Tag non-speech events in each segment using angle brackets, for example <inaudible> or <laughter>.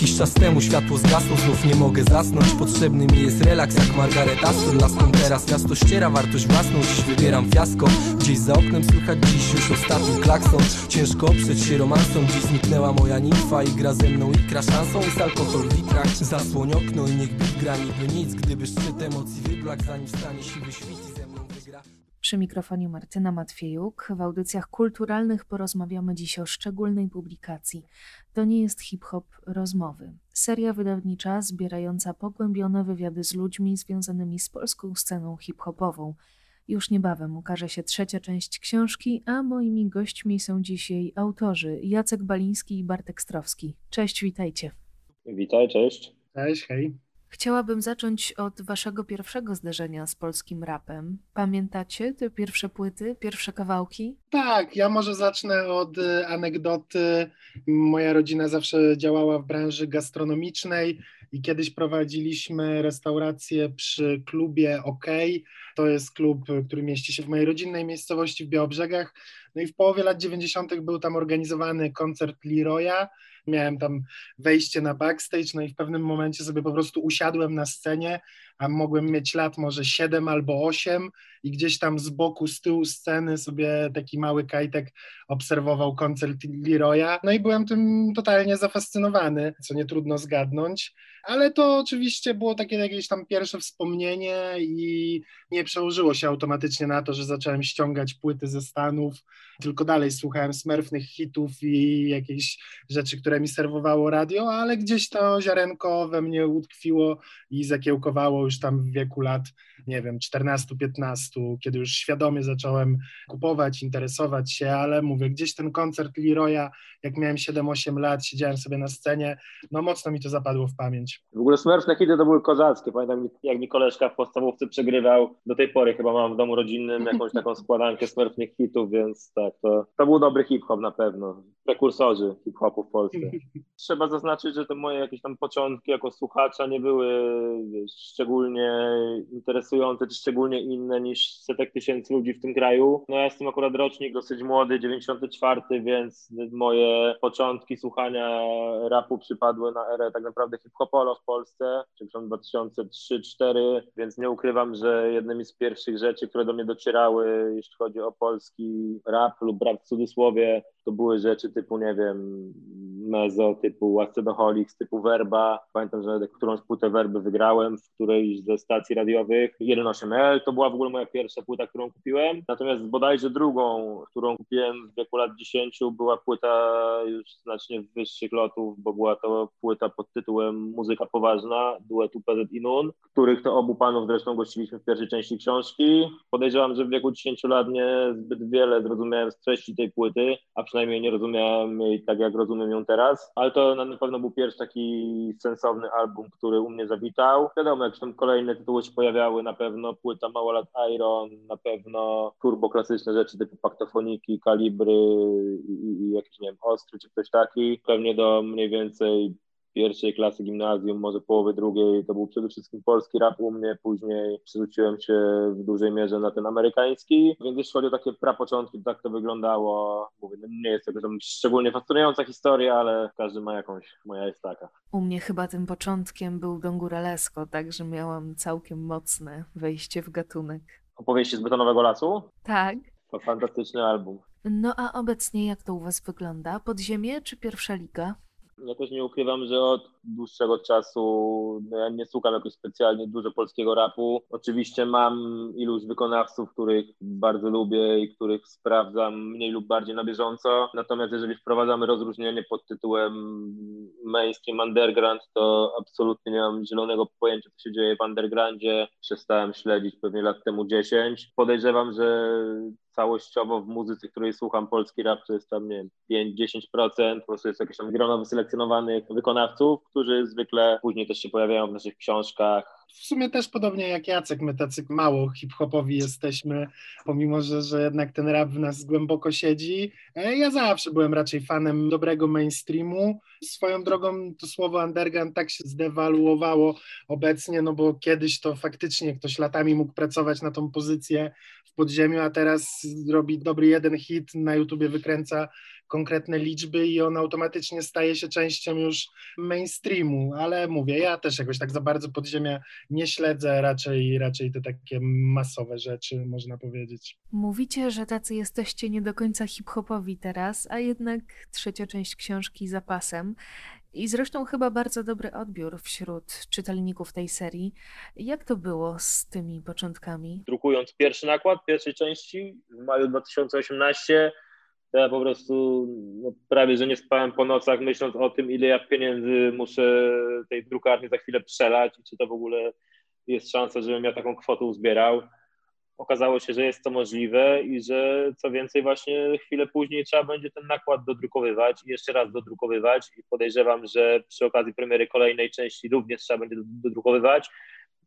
Jakiś czas temu światło zgasło, znów nie mogę zasnąć. Potrzebny mi jest relaks jak Margaret Astor Laską teraz miasto ściera wartość własną. Dziś wybieram fiasko, gdzieś za oknem słychać dziś już ostatni klakson. Ciężko oprzeć się romansom, dziś zniknęła moja nimfa I gra ze mną ikra szansą, jest alkohol w litrach Zasłoń okno i niech bit gra. Niby nic Gdyby szczyt emocji wyblak, zanim stanie siwy świt Przy mikrofonie Martyna Matwiejuk. W audycjach kulturalnych porozmawiamy dziś o szczególnej publikacji. To nie jest hip-hop rozmowy. Seria wydawnicza zbierająca pogłębione wywiady z ludźmi związanymi z polską sceną hip-hopową. Już niebawem ukaże się trzecia część książki, a moimi gośćmi są dziś jej autorzy Jacek Baliński i Bartek Strowski. Cześć, witajcie. Witaj, cześć. Cześć, hej. Chciałabym zacząć od waszego pierwszego zderzenia z polskim rapem. Pamiętacie te pierwsze płyty, pierwsze kawałki? Tak, ja może zacznę od y, anegdoty. Moja rodzina zawsze działała w branży gastronomicznej i kiedyś prowadziliśmy restaurację przy klubie OK. To jest klub, który mieści się w mojej rodzinnej miejscowości w Białobrzegach. No i w połowie lat 90. był tam organizowany koncert Leroya. Miałem tam wejście na backstage, no i w pewnym momencie sobie po prostu usiadłem na scenie, a mogłem mieć lat może 7 albo 8 i gdzieś tam z boku, z tyłu sceny sobie taki mały kajtek obserwował koncert Leroya. No i byłem tym totalnie zafascynowany, co nie trudno zgadnąć, ale to oczywiście było takie jakieś tam pierwsze wspomnienie i nie przełożyło się automatycznie na to, że zacząłem ściągać płyty ze Stanów, tylko dalej słuchałem smurfnych hitów i jakieś rzeczy, które mi serwowało radio, ale gdzieś to ziarenko we mnie utkwiło i zakiełkowało już tam w wieku lat, nie wiem, 14-15, kiedy już świadomie zacząłem kupować, interesować się, ale mówię, gdzieś ten koncert Leroya, jak miałem 7-8 lat, siedziałem sobie na scenie, no mocno mi to zapadło w pamięć. W ogóle smurfne hity to były kozackie. Pamiętam, jak mi koleżka w podstawówce przegrywał. Do tej pory chyba mam w domu rodzinnym jakąś taką składankę smurfnych hitów, więc tak, to, to był dobry hip-hop na pewno. Prekursorzy hip-hopu w Polsce. <laughs> Trzeba zaznaczyć, że te moje jakieś tam początki jako słuchacza nie były wiesz, szczególnie interesujące, czy szczególnie inne niż setek tysięcy ludzi w tym kraju. No ja jestem akurat rocznik dosyć młody, 94, więc moje początki słuchania rapu przypadły na erę tak naprawdę hip-hopolo w Polsce, czyli tam 2003-2004, więc nie ukrywam, że jednymi z pierwszych rzeczy, które do mnie docierały, jeśli chodzi o polski rap lub rap w cudzysłowie, to były rzeczy typu, nie wiem, Mezo, typu Ascedoholics, typu Werba. Pamiętam, że którąś płytę Werby wygrałem w którejś ze stacji radiowych. 1.8L to była w ogóle moja pierwsza płyta, którą kupiłem. Natomiast bodajże drugą, którą kupiłem w wieku lat 10, była płyta już znacznie wyższych lotów, bo była to płyta pod tytułem Muzyka Poważna, duetu PZ i Nun, których to obu panów zresztą gościliśmy w pierwszej części książki. Podejrzewam, że w wieku 10 lat nie zbyt wiele zrozumiałem z treści tej płyty, a przynajmniej nie rozumiałem jej tak, jak rozumiem ją teraz, ale to na pewno był pierwszy taki sensowny album, który u mnie zawitał. Wiadomo, jak kolejne tytuły się pojawiały, na pewno płyta Mało lat Iron, na pewno turbo klasyczne rzeczy typu paktofoniki, kalibry i, i jakiś, nie wiem, ostry czy ktoś taki. Pewnie do mniej więcej pierwszej klasy gimnazjum, może połowy drugiej, to był przede wszystkim polski rap u mnie, później przerzuciłem się w dużej mierze na ten amerykański, więc jeśli chodzi o takie prapoczątki, to tak to wyglądało. Mówię, no nie jest to szczególnie fascynująca historia, ale każdy ma jakąś, moja jest taka. U mnie chyba tym początkiem był Don Góralesko, także miałam całkiem mocne wejście w gatunek. Opowieści z Betonowego Lasu? Tak. To fantastyczny album. No a obecnie jak to u Was wygląda? Podziemie czy pierwsza liga? Ja też nie ukrywam, że od dłuższego czasu no ja nie słucham jakoś specjalnie dużo polskiego rapu. Oczywiście mam iluś wykonawców, których bardzo lubię i których sprawdzam mniej lub bardziej na bieżąco. Natomiast jeżeli wprowadzamy rozróżnienie pod tytułem mainstream underground, to absolutnie nie mam zielonego pojęcia, co się dzieje w undergroundzie. Przestałem śledzić pewnie lat temu 10. Podejrzewam, że całościowo w muzyce, której słucham, polski rap to jest tam, nie wiem, 5-10%, po prostu jest jakieś tam grono wyselekcjonowanych wykonawców, którzy zwykle później też się pojawiają w naszych książkach, w sumie też podobnie jak Jacek, my tacy mało hip-hopowi jesteśmy, pomimo, że, że jednak ten rap w nas głęboko siedzi. E, ja zawsze byłem raczej fanem dobrego mainstreamu. Swoją drogą to słowo underground tak się zdewaluowało obecnie, no bo kiedyś to faktycznie ktoś latami mógł pracować na tą pozycję w podziemiu, a teraz robi dobry jeden hit, na YouTubie wykręca konkretne liczby i on automatycznie staje się częścią już mainstreamu, ale mówię, ja też jakoś tak za bardzo podziemia nie śledzę, raczej, raczej te takie masowe rzeczy, można powiedzieć. Mówicie, że tacy jesteście nie do końca hip-hopowi teraz, a jednak trzecia część książki zapasem. I zresztą chyba bardzo dobry odbiór wśród czytelników tej serii. Jak to było z tymi początkami? Drukując pierwszy nakład pierwszej części w maju 2018, to ja po prostu no, prawie, że nie spałem po nocach myśląc o tym, ile ja pieniędzy muszę tej drukarni za chwilę przelać i czy to w ogóle jest szansa, żebym ja taką kwotę uzbierał. Okazało się, że jest to możliwe i że co więcej właśnie chwilę później trzeba będzie ten nakład dodrukowywać i jeszcze raz dodrukowywać i podejrzewam, że przy okazji premiery kolejnej części również trzeba będzie dodrukowywać.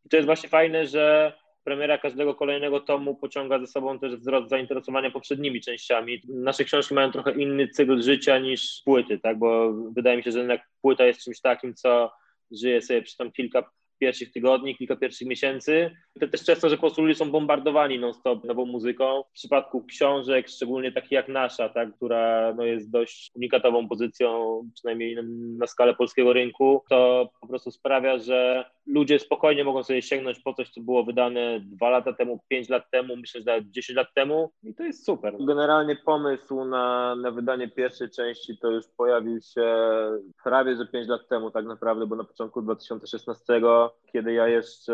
I to jest właśnie fajne, że premiera każdego kolejnego tomu pociąga ze sobą też wzrost zainteresowania poprzednimi częściami. Nasze książki mają trochę inny cykl życia niż płyty, tak? bo wydaje mi się, że jednak płyta jest czymś takim, co żyje sobie przez tam kilka pierwszych tygodni, kilka pierwszych miesięcy. To też często, że po prostu ludzie są bombardowani non-stop nową muzyką. W przypadku książek, szczególnie takich jak nasza, tak, która no, jest dość unikatową pozycją, przynajmniej na skalę polskiego rynku, to po prostu sprawia, że ludzie spokojnie mogą sobie sięgnąć po coś, co było wydane dwa lata temu, pięć lat temu, myślę, że nawet 10 lat temu i to jest super. Generalnie pomysł na, na wydanie pierwszej części to już pojawił się prawie, że pięć lat temu tak naprawdę, bo na początku 2016, kiedy ja jeszcze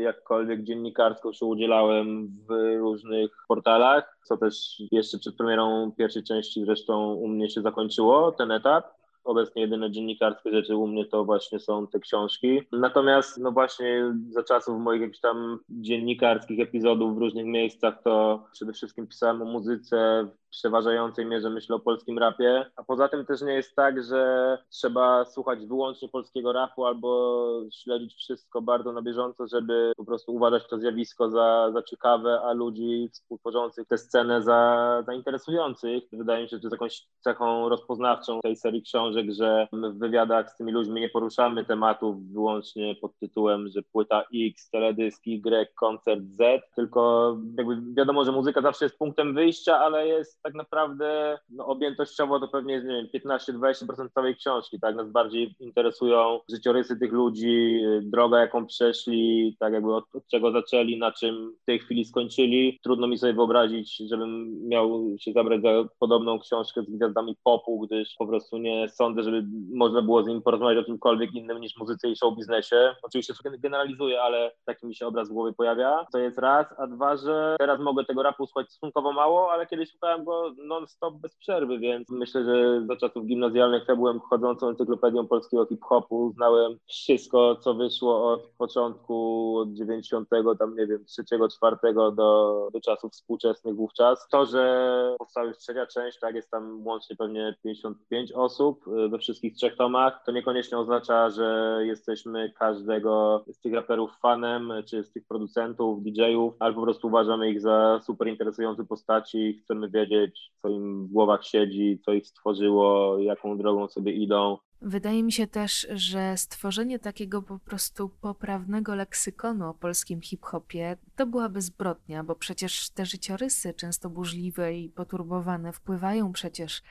jakkolwiek dziennikarsko się udzielałem w różnych portalach, co też jeszcze przed premierą pierwszej części zresztą u mnie się zakończyło, ten etap obecnie jedyne dziennikarskie rzeczy u mnie to właśnie są te książki. Natomiast no właśnie za czasów moich jakichś tam dziennikarskich epizodów w różnych miejscach to przede wszystkim pisałem o muzyce, przeważającej mierze myślę o polskim rapie, a poza tym też nie jest tak, że trzeba słuchać wyłącznie polskiego rapu albo śledzić wszystko bardzo na bieżąco, żeby po prostu uważać to zjawisko za, za ciekawe, a ludzi współtworzących tę scenę za, za interesujących. Wydaje mi się, że to jest jakąś cechą rozpoznawczą tej serii książek, że my w wywiadach z tymi ludźmi nie poruszamy tematów wyłącznie pod tytułem, że płyta X, teledysk Y, koncert Z, tylko jakby wiadomo, że muzyka zawsze jest punktem wyjścia, ale jest tak naprawdę no, objętościowo to pewnie jest, nie wiem, 15-20% całej książki, tak? Nas bardziej interesują życiorysy tych ludzi, droga, jaką przeszli, tak jakby od, od czego zaczęli, na czym w tej chwili skończyli. Trudno mi sobie wyobrazić, żebym miał się zabrać za podobną książkę z gwiazdami popu, gdyż po prostu nie sądzę, żeby można było z nim porozmawiać o czymkolwiek innym niż muzyce i show biznesie. Oczywiście generalizuję, ale taki mi się obraz w głowie pojawia. To jest raz, a dwa, że teraz mogę tego rapu słuchać stosunkowo mało, ale kiedyś słuchałem go non-stop bez przerwy, więc myślę, że za czasów gimnazjalnych ja byłem chodzącą encyklopedią polskiego hip-hopu, znałem wszystko, co wyszło od początku, od 90, tam nie wiem, trzeciego, czwartego do, do czasów współczesnych wówczas. To, że powstała już trzecia część, tak, jest tam łącznie pewnie 55 osób y, we wszystkich trzech tomach, to niekoniecznie oznacza, że jesteśmy każdego z tych raperów fanem, czy z tych producentów, DJ-ów, ale po prostu uważamy ich za super interesujące postaci i chcemy wiedzieć, co im w głowach siedzi, co ich stworzyło, jaką drogą sobie idą. Wydaje mi się też, że stworzenie takiego po prostu poprawnego leksykonu o polskim hip-hopie to byłaby zbrodnia, bo przecież te życiorysy, często burzliwe i poturbowane, wpływają przecież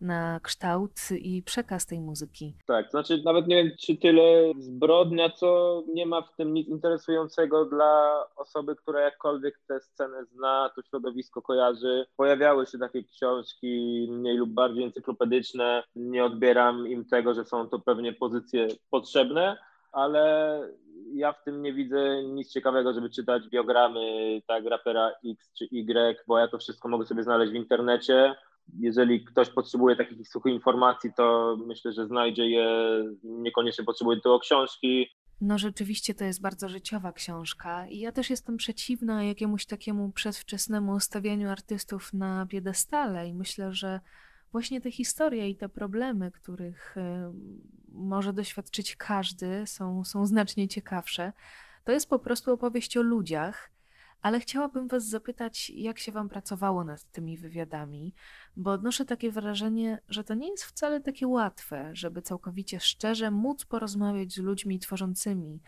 na kształt i przekaz tej muzyki. Tak, znaczy nawet nie wiem, czy tyle zbrodnia, co nie ma w tym nic interesującego dla osoby, która jakkolwiek tę scenę zna, to środowisko kojarzy. Pojawiały się takie książki mniej lub bardziej encyklopedyczne. Nie odbieram im tego, że są to pewnie pozycje potrzebne, ale ja w tym nie widzę nic ciekawego, żeby czytać biogramy tak rapera X czy Y, bo ja to wszystko mogę sobie znaleźć w internecie jeżeli ktoś potrzebuje takich suchych informacji, to myślę, że znajdzie je, niekoniecznie potrzebuje tylko książki. No rzeczywiście to jest bardzo życiowa książka i ja też jestem przeciwna jakiemuś takiemu przedwczesnemu stawianiu artystów na piedestale i myślę, że właśnie te historie i te problemy, których y, może doświadczyć każdy, są, są znacznie ciekawsze. To jest po prostu opowieść o ludziach, ale chciałabym Was zapytać, jak się Wam pracowało nad tymi wywiadami, bo odnoszę takie wrażenie, że to nie jest wcale takie łatwe, żeby całkowicie szczerze móc porozmawiać z ludźmi tworzącymi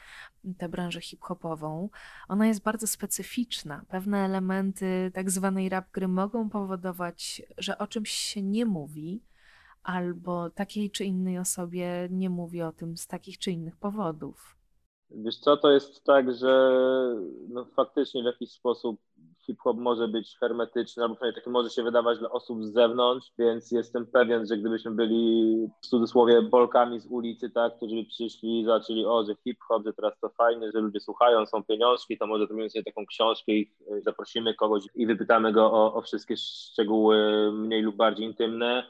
tę branżę hip-hopową. Ona jest bardzo specyficzna. Pewne elementy tak zwanej rap gry mogą powodować, że o czymś się nie mówi, albo takiej czy innej osobie nie mówi o tym z takich czy innych powodów. Wiesz co, to jest tak, że no, faktycznie w jakiś sposób hip-hop może być hermetyczny, albo przynajmniej taki może się wydawać dla osób z zewnątrz, więc jestem pewien, że gdybyśmy byli w cudzysłowie bolkami z ulicy, tak, którzy by przyszli i zaczęli, o, że hip-hop, że teraz to fajne, że ludzie słuchają, są pieniążki, to może zrobimy sobie taką książkę i zaprosimy kogoś i wypytamy go o, o wszystkie szczegóły mniej lub bardziej intymne,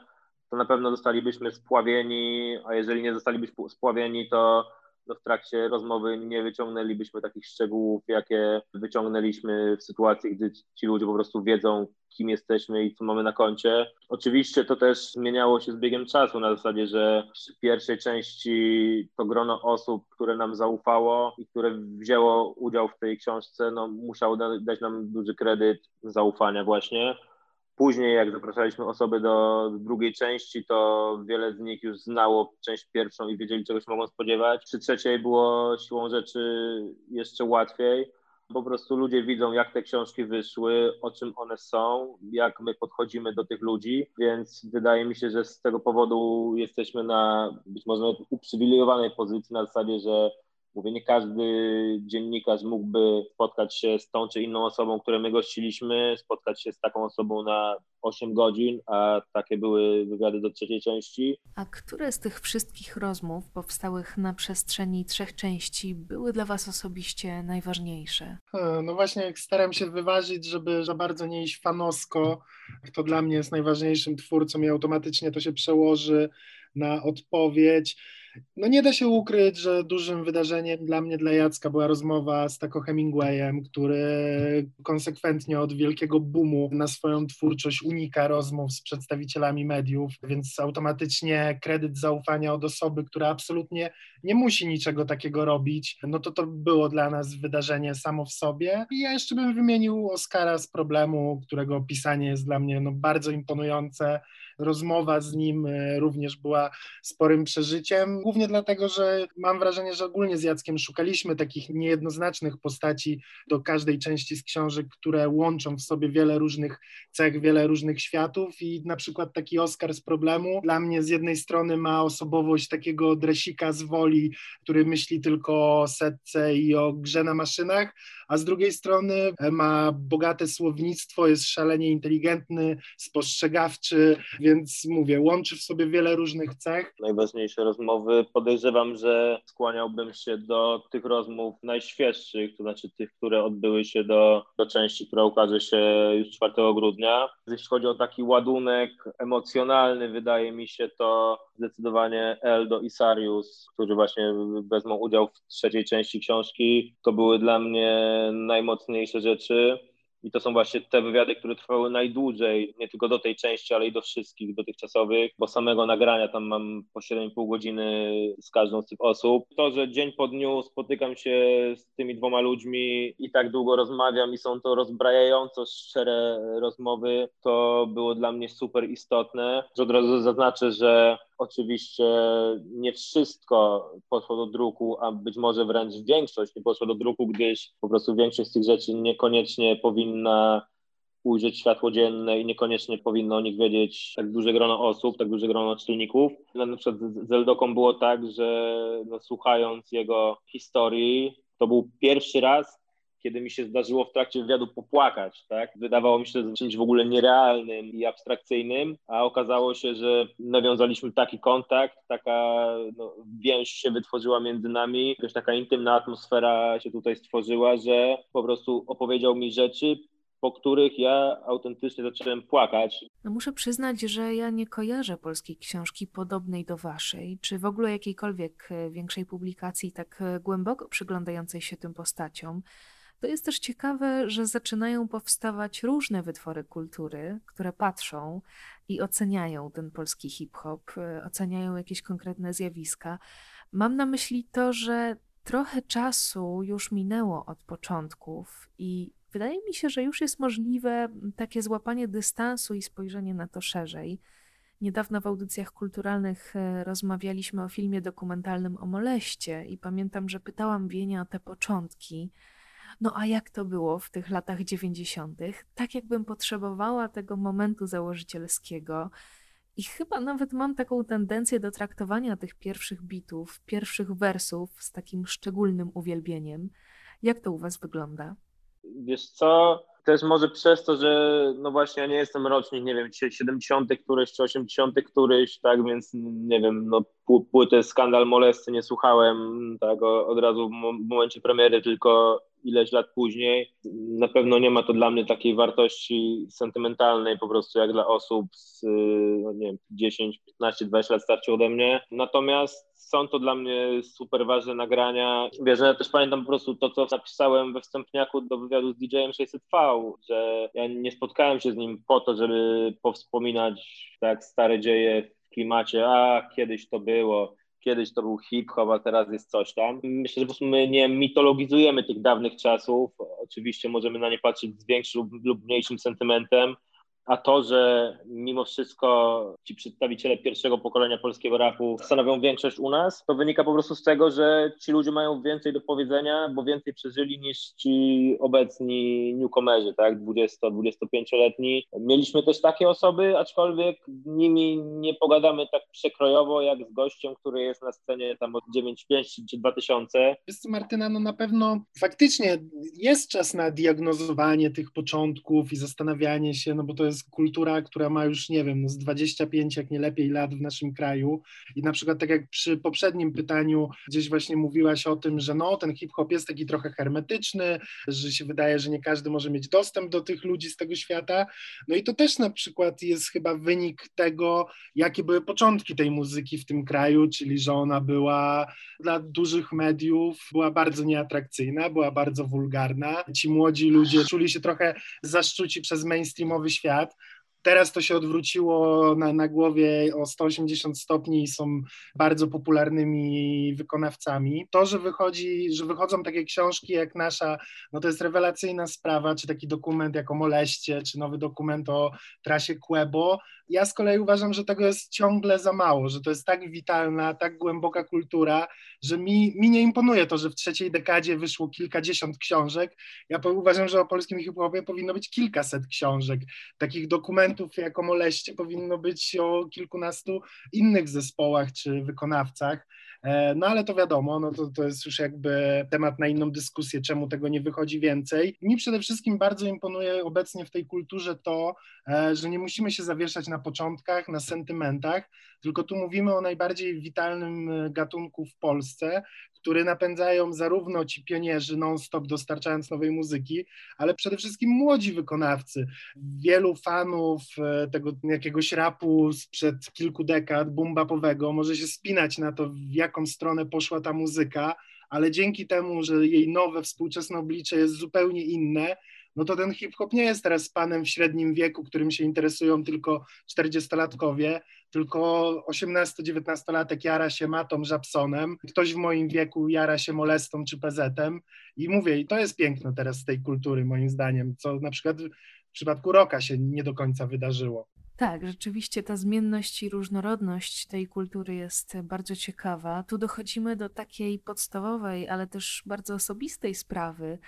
to na pewno zostalibyśmy spławieni, a jeżeli nie zostalibyśmy spławieni, to no w trakcie rozmowy nie wyciągnęlibyśmy takich szczegółów, jakie wyciągnęliśmy w sytuacji, gdy ci ludzie po prostu wiedzą, kim jesteśmy i co mamy na koncie. Oczywiście to też zmieniało się z biegiem czasu na zasadzie, że w pierwszej części to grono osób, które nam zaufało i które wzięło udział w tej książce, no musiało dać nam duży kredyt zaufania właśnie. Później, jak zapraszaliśmy osoby do drugiej części, to wiele z nich już znało część pierwszą i wiedzieli, czego się mogą spodziewać. Przy trzeciej było siłą rzeczy jeszcze łatwiej. Po prostu ludzie widzą, jak te książki wyszły, o czym one są, jak my podchodzimy do tych ludzi, więc wydaje mi się, że z tego powodu jesteśmy na być może uprzywilejowanej pozycji na zasadzie, że Mówię, nie każdy dziennikarz mógłby spotkać się z tą czy inną osobą, którą my gościliśmy, spotkać się z taką osobą na 8 godzin, a takie były wywiady do trzeciej części. A które z tych wszystkich rozmów powstałych na przestrzeni trzech części były dla Was osobiście najważniejsze? No właśnie, staram się wyważyć, żeby za bardzo nie iść fanosko. Kto dla mnie jest najważniejszym twórcą i automatycznie to się przełoży na odpowiedź. No nie da się ukryć, że dużym wydarzeniem dla mnie, dla Jacka była rozmowa z Taco Hemingwayem, który konsekwentnie od wielkiego boomu na swoją twórczość unika rozmów z przedstawicielami mediów, więc automatycznie kredyt zaufania od osoby, która absolutnie nie musi niczego takiego robić, no to to było dla nas wydarzenie samo w sobie. I ja jeszcze bym wymienił Oscara z problemu, którego opisanie jest dla mnie no, bardzo imponujące. Rozmowa z nim e, również była sporym przeżyciem. Głównie dlatego, że mam wrażenie, że ogólnie z Jackiem szukaliśmy takich niejednoznacznych postaci do każdej części z książek, które łączą w sobie wiele różnych cech, wiele różnych światów. I na przykład taki Oscar z problemu dla mnie z jednej strony ma osobowość takiego dresika z woli, który myśli tylko o setce i o grze na maszynach, a z drugiej strony ma bogate słownictwo, jest szalenie inteligentny, spostrzegawczy, więc mówię, łączy w sobie wiele różnych cech. Najważniejsze rozmowy podejrzewam, że skłaniałbym się do tych rozmów najświeższych, to znaczy tych, które odbyły się do, do części, która ukaże się już 4 grudnia. Jeśli chodzi o taki ładunek emocjonalny, wydaje mi się to zdecydowanie Eldo i Sarius, którzy właśnie wezmą udział w trzeciej części książki. To były dla mnie najmocniejsze rzeczy. I to są właśnie te wywiady, które trwały najdłużej, nie tylko do tej części, ale i do wszystkich dotychczasowych, bo samego nagrania tam mam po 7,5 godziny z każdą z tych osób. To, że dzień po dniu spotykam się z tymi dwoma ludźmi i tak długo rozmawiam i są to rozbrajająco szczere rozmowy, to było dla mnie super istotne. Od razu zaznaczę, że Oczywiście nie wszystko poszło do druku, a być może wręcz większość nie poszło do druku, gdyż po prostu większość z tych rzeczy niekoniecznie powinna ujrzeć światło dzienne i niekoniecznie powinno o nich wiedzieć tak duże grono osób, tak duże grono czytelników. Na przykład z Eldoką było tak, że no, słuchając jego historii, to był pierwszy raz, kiedy mi się zdarzyło w trakcie wywiadu popłakać, tak? Wydawało mi się to czymś w ogóle nierealnym i abstrakcyjnym, a okazało się, że nawiązaliśmy taki kontakt, taka no, więź się wytworzyła między nami, jakaś taka intymna atmosfera się tutaj stworzyła, że po prostu opowiedział mi rzeczy, po których ja autentycznie zacząłem płakać. No muszę przyznać, że ja nie kojarzę polskiej książki podobnej do waszej, czy w ogóle jakiejkolwiek e, większej publikacji tak e, głęboko przyglądającej się tym postaciom. To jest też ciekawe, że zaczynają powstawać różne wytwory kultury, które patrzą i oceniają ten polski hip-hop, e, oceniają jakieś konkretne zjawiska. Mam na myśli to, że Trochę czasu już minęło od początków i wydaje mi się, że już jest możliwe takie złapanie dystansu i spojrzenie na to szerzej. Niedawno w audycjach kulturalnych e, rozmawialiśmy o filmie dokumentalnym o moleście i pamiętam, że pytałam Wienia o te początki. No a jak to było w tych latach dziewięćdziesiątych? Tak jakbym potrzebowała tego momentu założycielskiego. I chyba nawet mam taką tendencję do traktowania tych pierwszych bitów, pierwszych wersów z takim szczególnym uwielbieniem. Jak to u Was wygląda? Wiesz co, też może przez to, że no właśnie ja nie jestem rocznik, nie wiem, 70 któryś czy 80 któryś, tak, więc nie wiem, no płytę Skandal Molesty nie słuchałem tak od razu w momencie premiery, tylko ileś lat później. Na pewno nie ma to dla mnie takiej wartości sentymentalnej po prostu jak dla osób z, no nie wiem, 10, 15, 20 lat starszych ode mnie. Natomiast są to dla mnie super ważne nagrania. Wiesz, ja też pamiętam po prostu to, co napisałem we wstępniaku do wywiadu z DJ-em 600V, że ja nie spotkałem się z nim po to, żeby powspominać tak stare dzieje w klimacie, a kiedyś to było, kiedyś to był hip-hop, a teraz jest coś tam. Myślę, że po prostu my nie mitologizujemy tych dawnych czasów. Oczywiście możemy na nie patrzeć z większym lub, mniejszym sentymentem, a to, że mimo wszystko ci przedstawiciele pierwszego pokolenia polskiego rapu stanowią większość u nas, to wynika po prostu z tego, że ci ludzie mają więcej do powiedzenia, bo więcej przeżyli niż ci obecni newcomerzy, tak, 20-25-letni. Mieliśmy też takie osoby, aczkolwiek z nimi nie pogadamy tak przekrojowo, jak z gościem, który jest na scenie tam od 9.5 czy 2000. Wiesz Martyna, no na pewno faktycznie jest czas na diagnozowanie tych początków i zastanawianie się, no bo to jest jest kultura, która ma już, nie wiem, z 25, jak nie lepiej lat w naszym kraju. I na przykład tak jak przy poprzednim pytaniu gdzieś właśnie mówiłaś o tym, że no ten hip-hop jest taki trochę hermetyczny, że się wydaje, że nie każdy może mieć dostęp do tych ludzi z tego świata. No i to też na przykład jest chyba wynik tego, jakie były początki tej muzyki w tym kraju, czyli że ona była dla dużych mediów, była bardzo nieatrakcyjna, była bardzo wulgarna. Ci młodzi ludzie czuli się trochę zaszczuci przez mainstreamowy świat, that Teraz to się odwróciło na, na głowie o 180 stopni i są bardzo popularnymi wykonawcami. To, że wychodzi, że wychodzą takie książki jak nasza, no to jest rewelacyjna sprawa, czy taki dokument jak o Moleście, czy nowy dokument o trasie Quebo, ja z kolei uważam, że tego jest ciągle za mało, że to jest tak witalna, tak głęboka kultura, że mi, mi nie imponuje to, że w trzeciej dekadzie wyszło kilkadziesiąt książek. Ja uważam, że o polskim hip-hopie powinno być kilkaset książek. Takich dokumentów jak o Moleście powinno być o kilkunastu innych zespołach czy wykonawcach. E, no ale to wiadomo, no to, to jest już jakby temat na inną dyskusję, czemu tego nie wychodzi więcej. Mi przede wszystkim bardzo imponuje obecnie w tej kulturze to, e, że nie musimy się zawieszać na początkach, na sentymentach, tylko tu mówimy o najbardziej witalnym e, gatunku w Polsce, który napędzają zarówno ci pionierzy non-stop dostarczając nowej muzyki, ale przede wszystkim młodzi wykonawcy. Wielu fanów tego jakiegoś rapu sprzed kilku dekad, boom może się spinać na to, w jaką stronę poszła ta muzyka, ale dzięki temu, że jej nowe, współczesne oblicze jest zupełnie inne, no to ten hip-hop nie jest teraz panem w średnim wieku, którym się interesują tylko 40-latkowie, tylko 18-19-latek jara się Matą Żabsonem, ktoś w moim wieku jara się Molestą czy Pezetem i mówię, i to jest piękno teraz z tej kultury moim zdaniem, co na przykład w przypadku Roka się nie do końca wydarzyło. Tak, rzeczywiście ta zmienność i różnorodność tej kultury jest bardzo ciekawa. Tu dochodzimy do takiej podstawowej, ale też bardzo osobistej sprawy,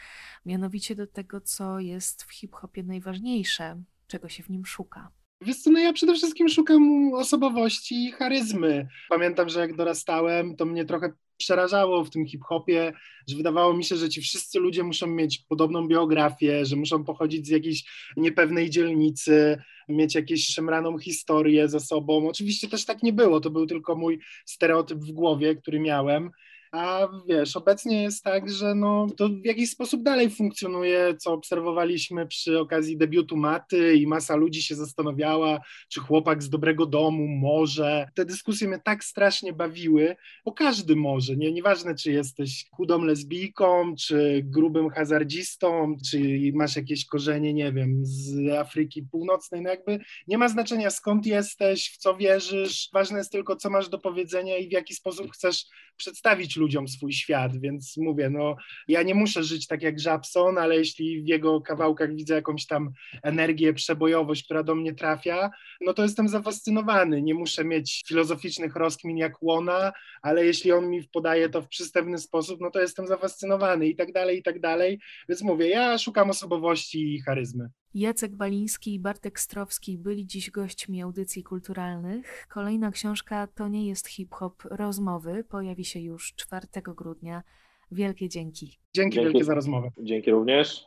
mianowicie do tego, co jest w hip-hopie najważniejsze, czego się w nim szuka. Wiesz co, no ja przede wszystkim szukam osobowości i charyzmy. Pamiętam, że jak dorastałem, to mnie trochę przerażało w tym hip-hopie, że wydawało mi się, że ci wszyscy ludzie muszą mieć podobną biografię, że muszą pochodzić z jakiejś niepewnej dzielnicy, mieć jakąś szemraną historię ze sobą. Oczywiście też tak nie było, to był tylko mój stereotyp w głowie, który miałem. A wiesz, obecnie jest tak, że no, to w jakiś sposób dalej funkcjonuje, co obserwowaliśmy przy okazji debiutu Maty i masa ludzi się zastanawiała, czy chłopak z dobrego domu może. Te dyskusje mnie tak strasznie bawiły, bo każdy może, nie? nieważne czy jesteś chudą lesbijką, czy grubym hazardzistą, czy masz jakieś korzenie, nie wiem, z Afryki Północnej, no jakby nie ma znaczenia skąd jesteś, w co wierzysz, ważne jest tylko co masz do powiedzenia i w jaki sposób chcesz przedstawić ludziom swój świat, więc mówię, no ja nie muszę żyć tak jak Żabson, ale jeśli w jego kawałkach widzę jakąś tam energię, przebojowość, która do mnie trafia, no to jestem zafascynowany. Nie muszę mieć filozoficznych rozkmin jak Łona, ale jeśli on mi podaje to w przystępny sposób, no to jestem zafascynowany i tak dalej, i tak dalej. Więc mówię, ja szukam osobowości i charyzmy. Jacek Baliński i Bartek Strowski byli dziś gośćmi audycji kulturalnych. Kolejna książka To nie jest hip-hop rozmowy pojawi się już 4 grudnia. Wielkie dzięki. Dzięki, Dzięki. wielkie za rozmowę. Dzięki również.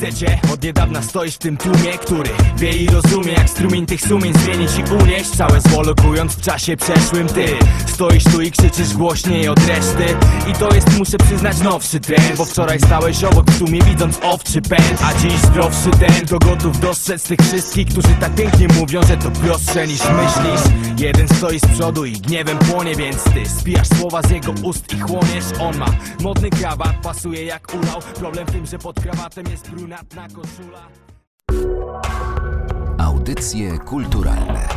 Cię, od niedawna stoisz w tym tłumie, który wie i rozumie Jak strumień tych sumień zmienić i unieść. Całe zło lokując w czasie przeszłym Ty. Stoisz tu i krzyczysz głośniej od reszty. I to jest, muszę przyznać, nowszy trend. Bo wczoraj stałeś obok w tłumie widząc owczy pęd. A dziś zdrowszy ten, to gotów dostrzec tych wszystkich Którzy tak pięknie mówią, że to prostsze niż myślisz. Jeden stoi z przodu i gniewem płonie, więc ty Spijasz słowa z jego ust i chłoniesz. On ma modny krawat, pasuje jak ulał. Problem w tym, że pod krawatem jest koszula. Audycje kulturalne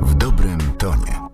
w dobrym tonie.